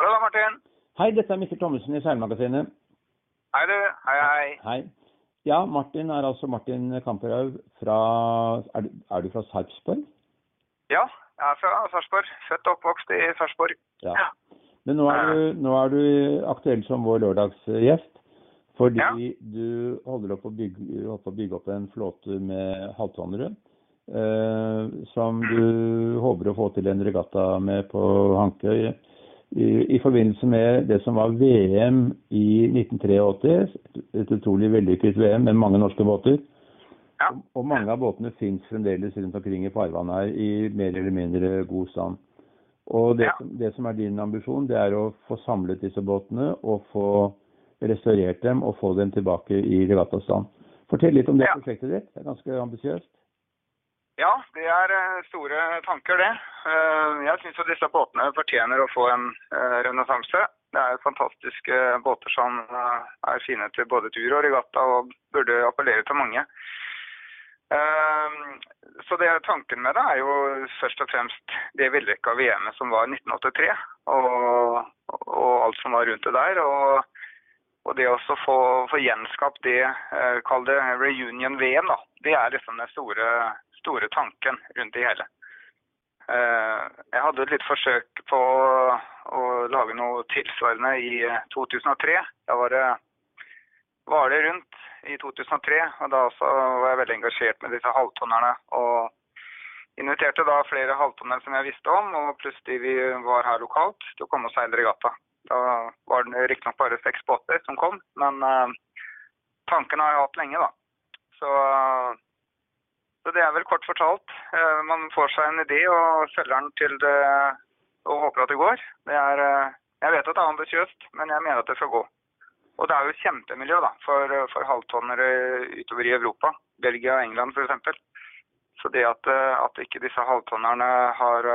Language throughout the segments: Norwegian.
Hallo, Martin. Hei, dette er Mikkel Thommessen i Seilmagasinet. Hei, du. Hei, hei. Hei. Ja, Martin er altså Martin Kamperhaug fra Er du, er du fra Sarpsborg? Ja, jeg er fra Sarpsborg. Født og oppvokst i Sarpsborg. Ja. Men nå er, du, nå er du aktuell som vår lørdagsgjest. Fordi Ja. du holder opp å bygge, på å bygge opp en flåte med halvtonnere. Eh, som du håper å få til en regatta med på Hankøy i, forbindelse med det som var VM i 1983. Et utrolig vellykket VM med mange norske båter. Ja. Og- Og mange av båtene fins fremdeles rundt omkring i farvannet her i mer eller mindre god stand. Og det, Ja. som, det som er din ambisjon, det er å få samlet disse båtene og få restaurert dem og få dem tilbake i regattastand. Fortell litt om det Ja. prosjektet ditt. Det er ganske ambisiøst. Ja, det er eh, store tanker, det. Eh, Jeg syns disse båtene fortjener å få en eh, renessanse. Det er fantastiske båter som er fine til både tur og regatta, og burde appellere til mange. Så det tanken med det er jo først og fremst det vellykka VM-et som var 1983, og, og alt som var rundt det der. og og det å få, få gjenskapt det, kall det reunion-VM, da, det er liksom den store, store tanken rundt det hele. Eh, jeg hadde et litt forsøk på å, lage noe tilsvarende i eh, 2003. Da var det, var det rundt i 2003, og da var jeg veldig engasjert med disse halvtonnerne. Og inviterte da flere halvtonner som jeg visste om, og pluss de vi var her lokalt, til å komme og seile regatta. Da var det riktignok bare seks båter som kom, men eh, tanken har jeg hatt lenge, da. Så, så det er vel kort fortalt. eh, man får seg en idé og følger den til det og håper at det går. Det er, eh, jeg vet at det er ambisiøst, men jeg mener at det skal gå. Og det er jo kjempemiljø da, for, for halvtonnere utover i Europa. Belgia og England f.eks. Så det at, eh, at ikke disse halvtonnerne har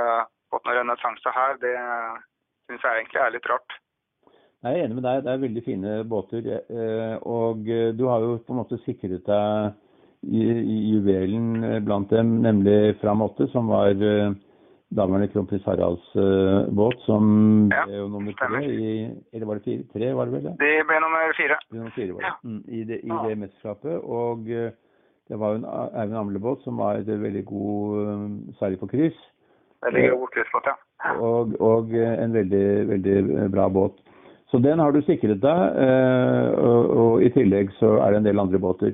fått noen renessanse her, det syns jeg egentlig er litt rart. Jeg er enig med deg. Det er veldig fine båter. Og du har jo på en måte sikret deg juvelen eh, blant dem, nemlig Fram 8, som var eh, daværende kronprins Haralds eh, båt, som Ja, ble nummer tre i Eller var det fire? Tre, var det vel? det? Det ble nummer fire. Det ble Nummer fire var det. Ja. Mm, I det, i det mesterskapet. Og det var jo en Eivind Amle-båt som var et veldig god, seiler på kryss. Veldig god kryssbåt, ja. og, og en veldig, veldig bra båt. Så den har du sikret deg, og, og i tillegg så er det en del andre båter.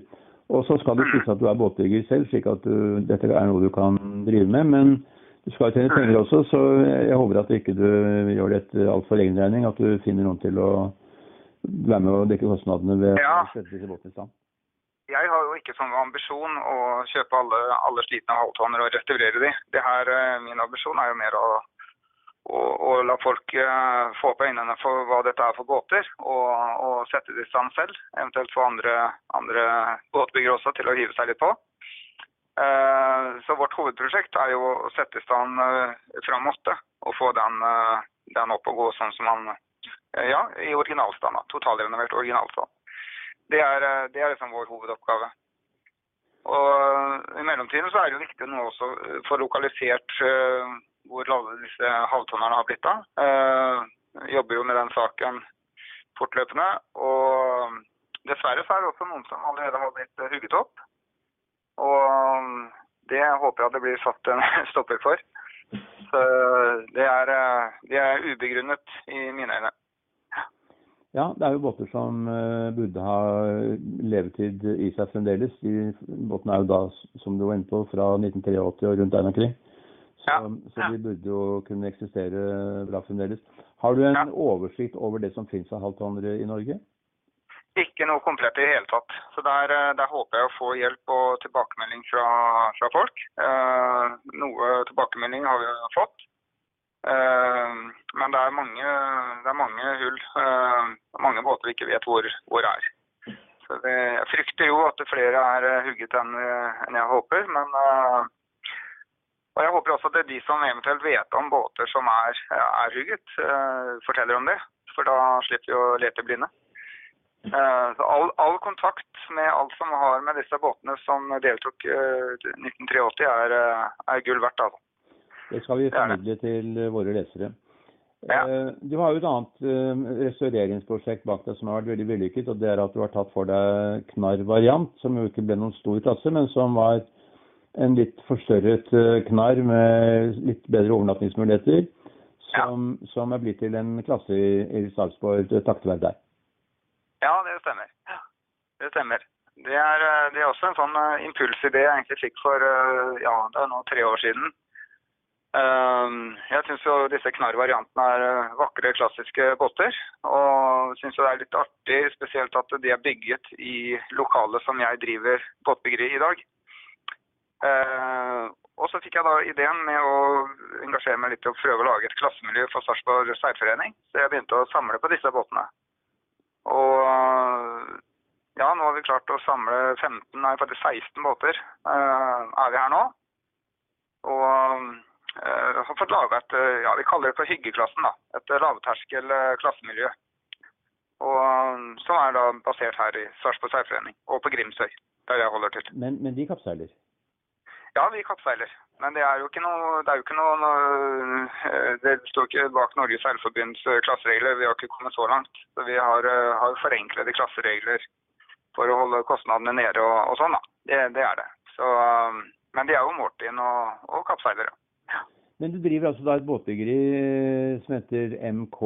Og så skal du vise at du er båtbygger selv, slik at du, dette er noe du kan drive med. Men du skal jo tjene penger også, så jeg håper at ikke du gjør det etter altfor egen regning. At du finner noen til å være med og dekke kostnadene ved Ja. å sette disse båtene i stand. Jeg har jo ikke som ambisjon å kjøpe alle, alle slitne halvtonner og restaurere de. Det her, eh, min ambisjon er jo mer å, å, og la folk eh, få opp øynene for hva dette er for båter, og, og sette det i stand selv. Eventuelt få andre, andre båtbyggere også til å hive seg litt på. Eh, Så vårt hovedprosjekt er jo å sette i stand eh, fram åtte, og få den, den opp og gå sånn som man Ja, i originalstand. Totalrenovert originalstand. Det er, det er liksom vår hovedoppgave. Og I mellomtiden så er det jo viktig nå også eh, få lokalisert hvor alle disse havtonnerne har blitt av. Eh, jobber jo med den saken fortløpende. Og dessverre så er det også noen som allerede har blitt eh, hugget opp. Og eh, det håper jeg det blir satt en stopper for. Så det er, eh, det er ubegrunnet i mine øyne. Ja, det er jo båter som eh, burde ha levetid i seg fremdeles. De båtene er jo da, som du var inne på, fra 1983 og rundt der omkring. Så, Ja, så de burde jo kunne eksistere bra fremdeles. Har du en Ja. oversikt over det som finnes av halvtonnere i Norge? Ikke noe komplett i det hele tatt. Så der, eh, der håper jeg å få hjelp og tilbakemelding fra, fra folk. Eh, noe tilbakemelding har vi fått. Eh, men det er mange, det er mange hull. Eh, mange båter vi ikke vet hvor, hvor er. Så det, jeg frykter jo at flere er eh, hugget enn, enn jeg håper. Men eh, og jeg håper også at det er de som eventuelt vet om båter som er, er hugget, eh, forteller om det. For da slipper vi å lete blinde. Eh, Så all, all kontakt med alt som har med disse båtene som deltok eh, i 1983, er, eh, er gull verdt. Altså. Det skal vi er formidle til våre lesere. Ja. Du har jo et annet restaureringsprosjekt bak deg som har vært veldig vellykket, og det er at du har tatt for deg knarr-variant, som jo ikke ble noen stor klasse, men som var en litt forstørret eh, knarr med litt bedre overnattingsmuligheter, som, som er blitt til en klasse i, i Sarpsborg takket være deg. Ja, det stemmer. Det stemmer. Det er, eh, det er også en sånn eh, impulsidé jeg egentlig fikk for ja, det er nå tre år siden. Ehm, Jeg syns jo disse knarr-variantene er vakre, klassiske båter. Og syns jo det er litt artig, spesielt at de er bygget i lokalet som jeg driver båtbyggeri i dag. Eh, Og så fikk jeg da ideen med å engasjere meg litt i å prøve å lage et klassemiljø for Sarpsborg seilforening. Så jeg begynte å samle på disse båtene. Og ja, nå har vi klart å samle 15, nei faktisk 16 båter eh, er vi her nå. Og eh, har fått laga et, eh, ja vi kaller det for hyggeklassen da, et lavterskel eh, klassemiljø. Og eh, som er da basert her i Sarpsborg seilforening og på Grimsøy, der jeg holder til. Men, men de kappseiler. Ja, vi kappseiler. Men det er jo ikke noe Det er jo ikke noe Det står ikke bak Norges Seilforbunds eh, klasseregler. Vi har ikke kommet så langt. Så vi har, eh, har forenklede klasseregler for å holde kostnadene nede og, og sånn, da. Det, det er det. Så, eh, men de er jo Mortin og, og kappseilere. Men du driver altså da et båtbyggeri eh, som heter MK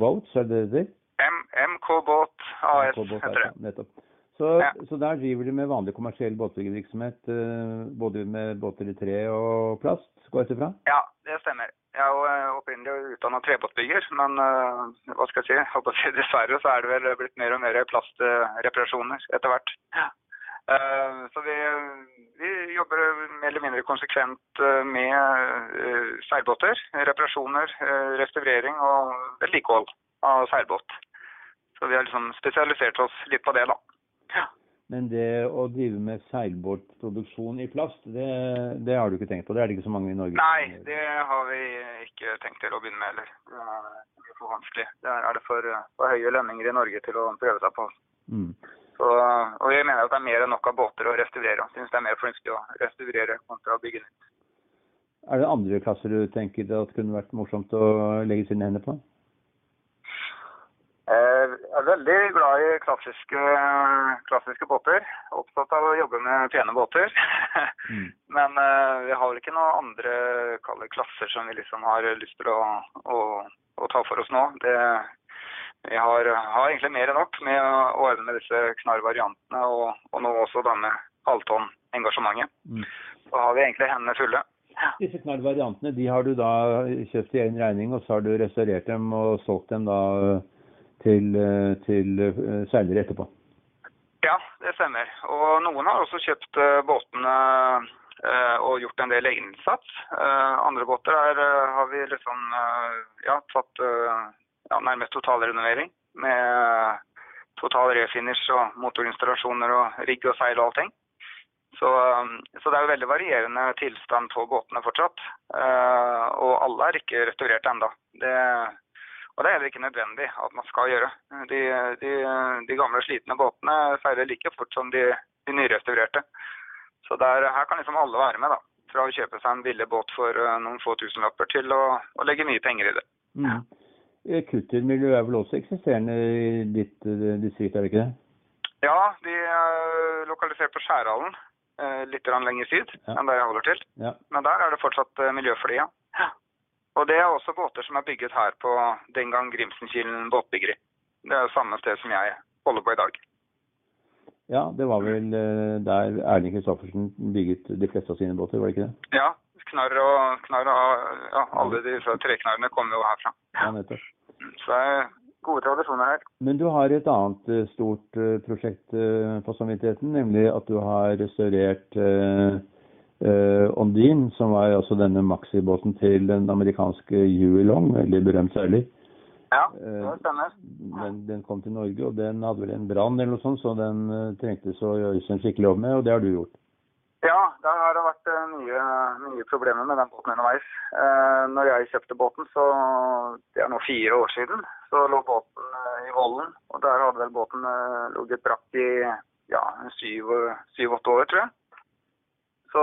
Boats, er det det heter? M MK Båt AS MK heter det. Nettopp. Så, Ja. så der driver du med vanlig kommersiell båtbyggervirksomhet, eh, både med båter i tre og plast, går jeg ut ifra? Ja, det stemmer. Jeg er jo eh, opprinnelig utdanna trebåtbygger, men eh, hva skal jeg si? Håper dessverre så er det vel blitt mer og mer plastreparasjoner etter hvert. Eh, Så vi, vi jobber mer eller mindre konsekvent med seilbåter. Reparasjoner, restaurering og vedlikehold av seilbåt. Så vi har liksom spesialisert oss litt på det, da. Men det å drive med seilbåtproduksjon i plast, det, det har du ikke tenkt på? Det er det ikke så mange i Norge? Nei, det har vi ikke tenkt til å begynne med heller. Det er for vanskelig. Der er det for, for høye lønninger i Norge til å prøve seg på. Mm. Så, og jeg mener at det er mer enn nok av båter å restaurere. Jeg synes det er mer fornuftig å restaurere kontra å bygge nytt. Er det andre klasser du tenker at kunne vært morsomt å legge sine hender på? Eh, Jeg er veldig glad i klassiske, klassiske båter. Opptatt av å jobbe med pene båter. Mm. Men uh, vi har vel ikke noen andre kalde klasser som vi liksom har lyst til å, å, å ta for oss nå. Det, vi har, har egentlig mer enn nok med å ordne med disse knarr-variantene, og, og nå også denne halvtonn-engasjementet. Mm. Så har vi egentlig hendene fulle. Disse knarrvariantene de har du da kjøpt i egen regning, og så har du restaurert dem og solgt dem da til, eh, til eh, seilere etterpå. Ja, det stemmer. Og noen har også kjøpt eh, båtene og gjort en del egeninnsats. Andre båter er, har vi liksom ja, tatt ja, nærmest totalrenovering med total refinish og motorinstallasjoner og rigg og seil og allting. Så, så det er jo veldig varierende tilstand på båtene fortsatt. Og alle er ikke restaurert ennå. Det, og det er det ikke nødvendig at man skal gjøre. De, de, de gamle slitne båtene seiler like fort som de, de nyrestaurerte. Så der, her kan liksom alle være med, da. Fra å kjøpe seg en billig båt for eh, noen få tusenlapper til å, å legge mye penger i det. Mm. Eh, er vel også eksisterende i ditt eh, distrikt, er det ikke det? Ja, de er lokalisert på Skjærhallen, eh, litt lenger syd Ja. enn der jeg holder til. Ja. Men der er det fortsatt miljø for det, ja. Og det er også båter som er bygget her på den gang Grimsenkilen båtbyggeri. Det er samme sted som jeg holder på i dag. ja, det var vel eh, der Erling Kristoffersen bygget de fleste av sine båter, var det ikke det? Ja, knarr og, knarr og ja, alle disse treknarrene kommer jo herfra. Ja, nettopp. Så det er gode tradisjoner her. Men du har et annet eh, stort eh, prosjekt på samvittigheten, nemlig at du har restaurert Ondine, som var altså denne maxibåten til den amerikanske Huey Long, veldig berømt seiler. Ja, Eh, det stemmer. Den, den kom til Norge, og den hadde vel en brann eller noe sånt, så den eh, trengtes å gjøres en skikkelig jobb med, og det har du gjort. Ja, der har det vært eh, mye, mye problemer med den båten underveis. Eh, når jeg kjøpte båten, så det er nå fire år siden, så lå båten eh, i Vollen. Og der hadde vel båten eh, ligget brakk i ja, syv-åtte år, tror jeg. Så,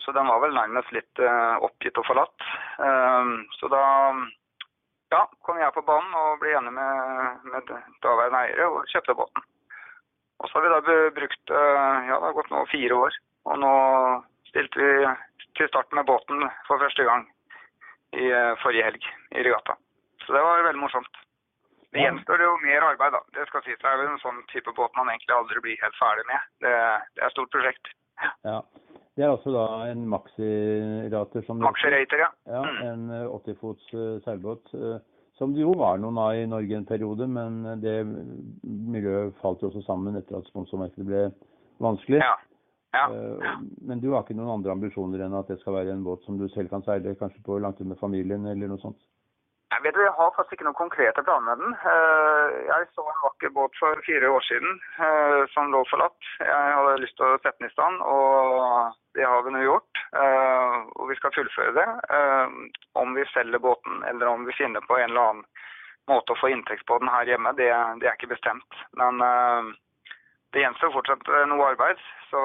så den var vel nærmest litt eh, oppgitt og forlatt. Eh, så da ja, kom jeg på banen og ble enig med, med daværende eiere og kjøpte båten. Og så har vi da brukt eh, ja, det har gått nå fire år. Og nå stilte vi til start med båten for første gang i eh, forrige helg i regatta. Så det var veldig morsomt. Det gjenstår jo mer arbeid, da. Det skal sies. Det er jo en sånn type båt man egentlig aldri blir helt ferdig med. Det, det er et stort prosjekt. Ja. Det er altså da en maxirater som Maxi-rater, ja. Ja, Mm. en eh, 80 fots eh, seilbåt. eh, Som det jo var noen av i Norge en periode, men eh, det miljøet falt jo også sammen etter at sponsormarkedet ble vanskelig. Ja. ja. Eh, Men du har ikke noen andre ambisjoner enn at det skal være en båt som du selv kan seile, kanskje på langt ut med familien eller noe sånt? Jeg vet jeg har faktisk ikke noen konkrete planer med den. Eh, Jeg så en vakker båt for fire år siden eh, som lå forlatt. Jeg hadde lyst til å sette den i stand, og det har vi nå gjort. Eh, Og vi skal fullføre det. Om vi selger båten eller om vi finner på en eller annen måte å få inntekt på den her hjemme, det, er ikke bestemt. Men det gjenstår fortsatt noe arbeid. Så,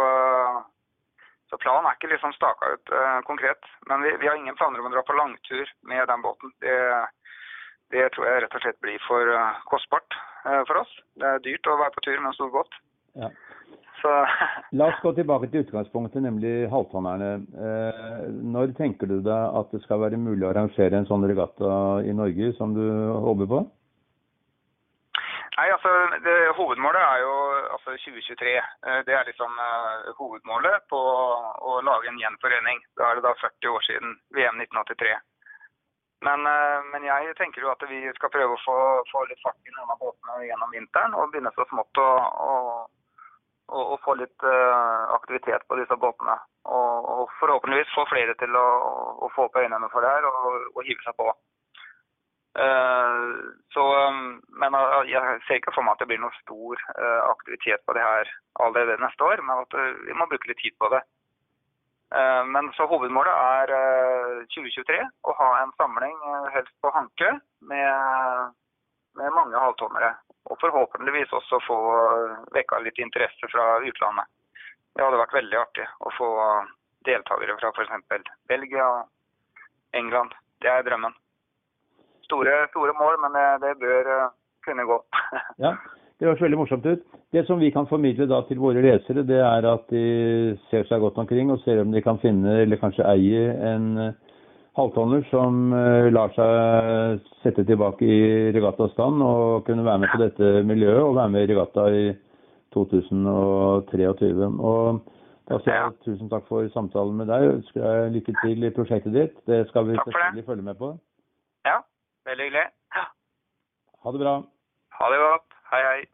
så planen er ikke liksom staka ut eh, konkret. Men vi, vi har ingen planer om å dra på langtur med den båten. Det, det tror jeg rett og slett blir for eh, kostbart eh, for oss. Det er dyrt å være på tur med stor båt. Ja. Så La oss gå tilbake til utgangspunktet, nemlig halvtonnerne. Eh, Når tenker du deg at det skal være mulig å arrangere en sånn regatta i Norge som du håper på? Nei, altså det, Hovedmålet er jo altså 2023. Eh, Det er liksom uh, hovedmålet på å lage en gjenforening. Da er det da 40 år siden VM 1983. Men, eh, men jeg tenker jo at vi skal prøve å få, få litt fart i noen av båtene gjennom vinteren. Og begynne så smått å, å, å, å få litt eh, aktivitet på disse båtene. Og, og forhåpentligvis få flere til å, få opp øynene for det her og, og hive seg på. Uh, så, men jeg ser ikke for meg at det blir noe stor aktivitet på det her allerede neste år, men at vi må bruke litt tid på det. Eh, Men så hovedmålet er uh, 2023 å ha en samling uh, helst på Hanke med, med mange halvtommere. Og forhåpentligvis også få vekka litt interesse fra utlandet. Det hadde vært veldig artig å få deltakere fra f.eks. Belgia England. Det er drømmen store, store mål, men det, det bør eh, kunne gå. Ja, det høres veldig morsomt ut. Det som vi kan formidle da til våre lesere, det er at de ser seg godt omkring og ser om de kan finne, eller kanskje eie, en eh, halvtonner som eh, lar seg sette tilbake i regattastand og kunne være med på dette miljøet og være med i regatta i 2023. Og da sier jeg tusen takk for samtalen med deg. Ønsker deg lykke til i prosjektet ditt. Det skal vi selvfølgelig følge med på. Ja, veldig hyggelig. Ha det bra. Ha det godt. Hei.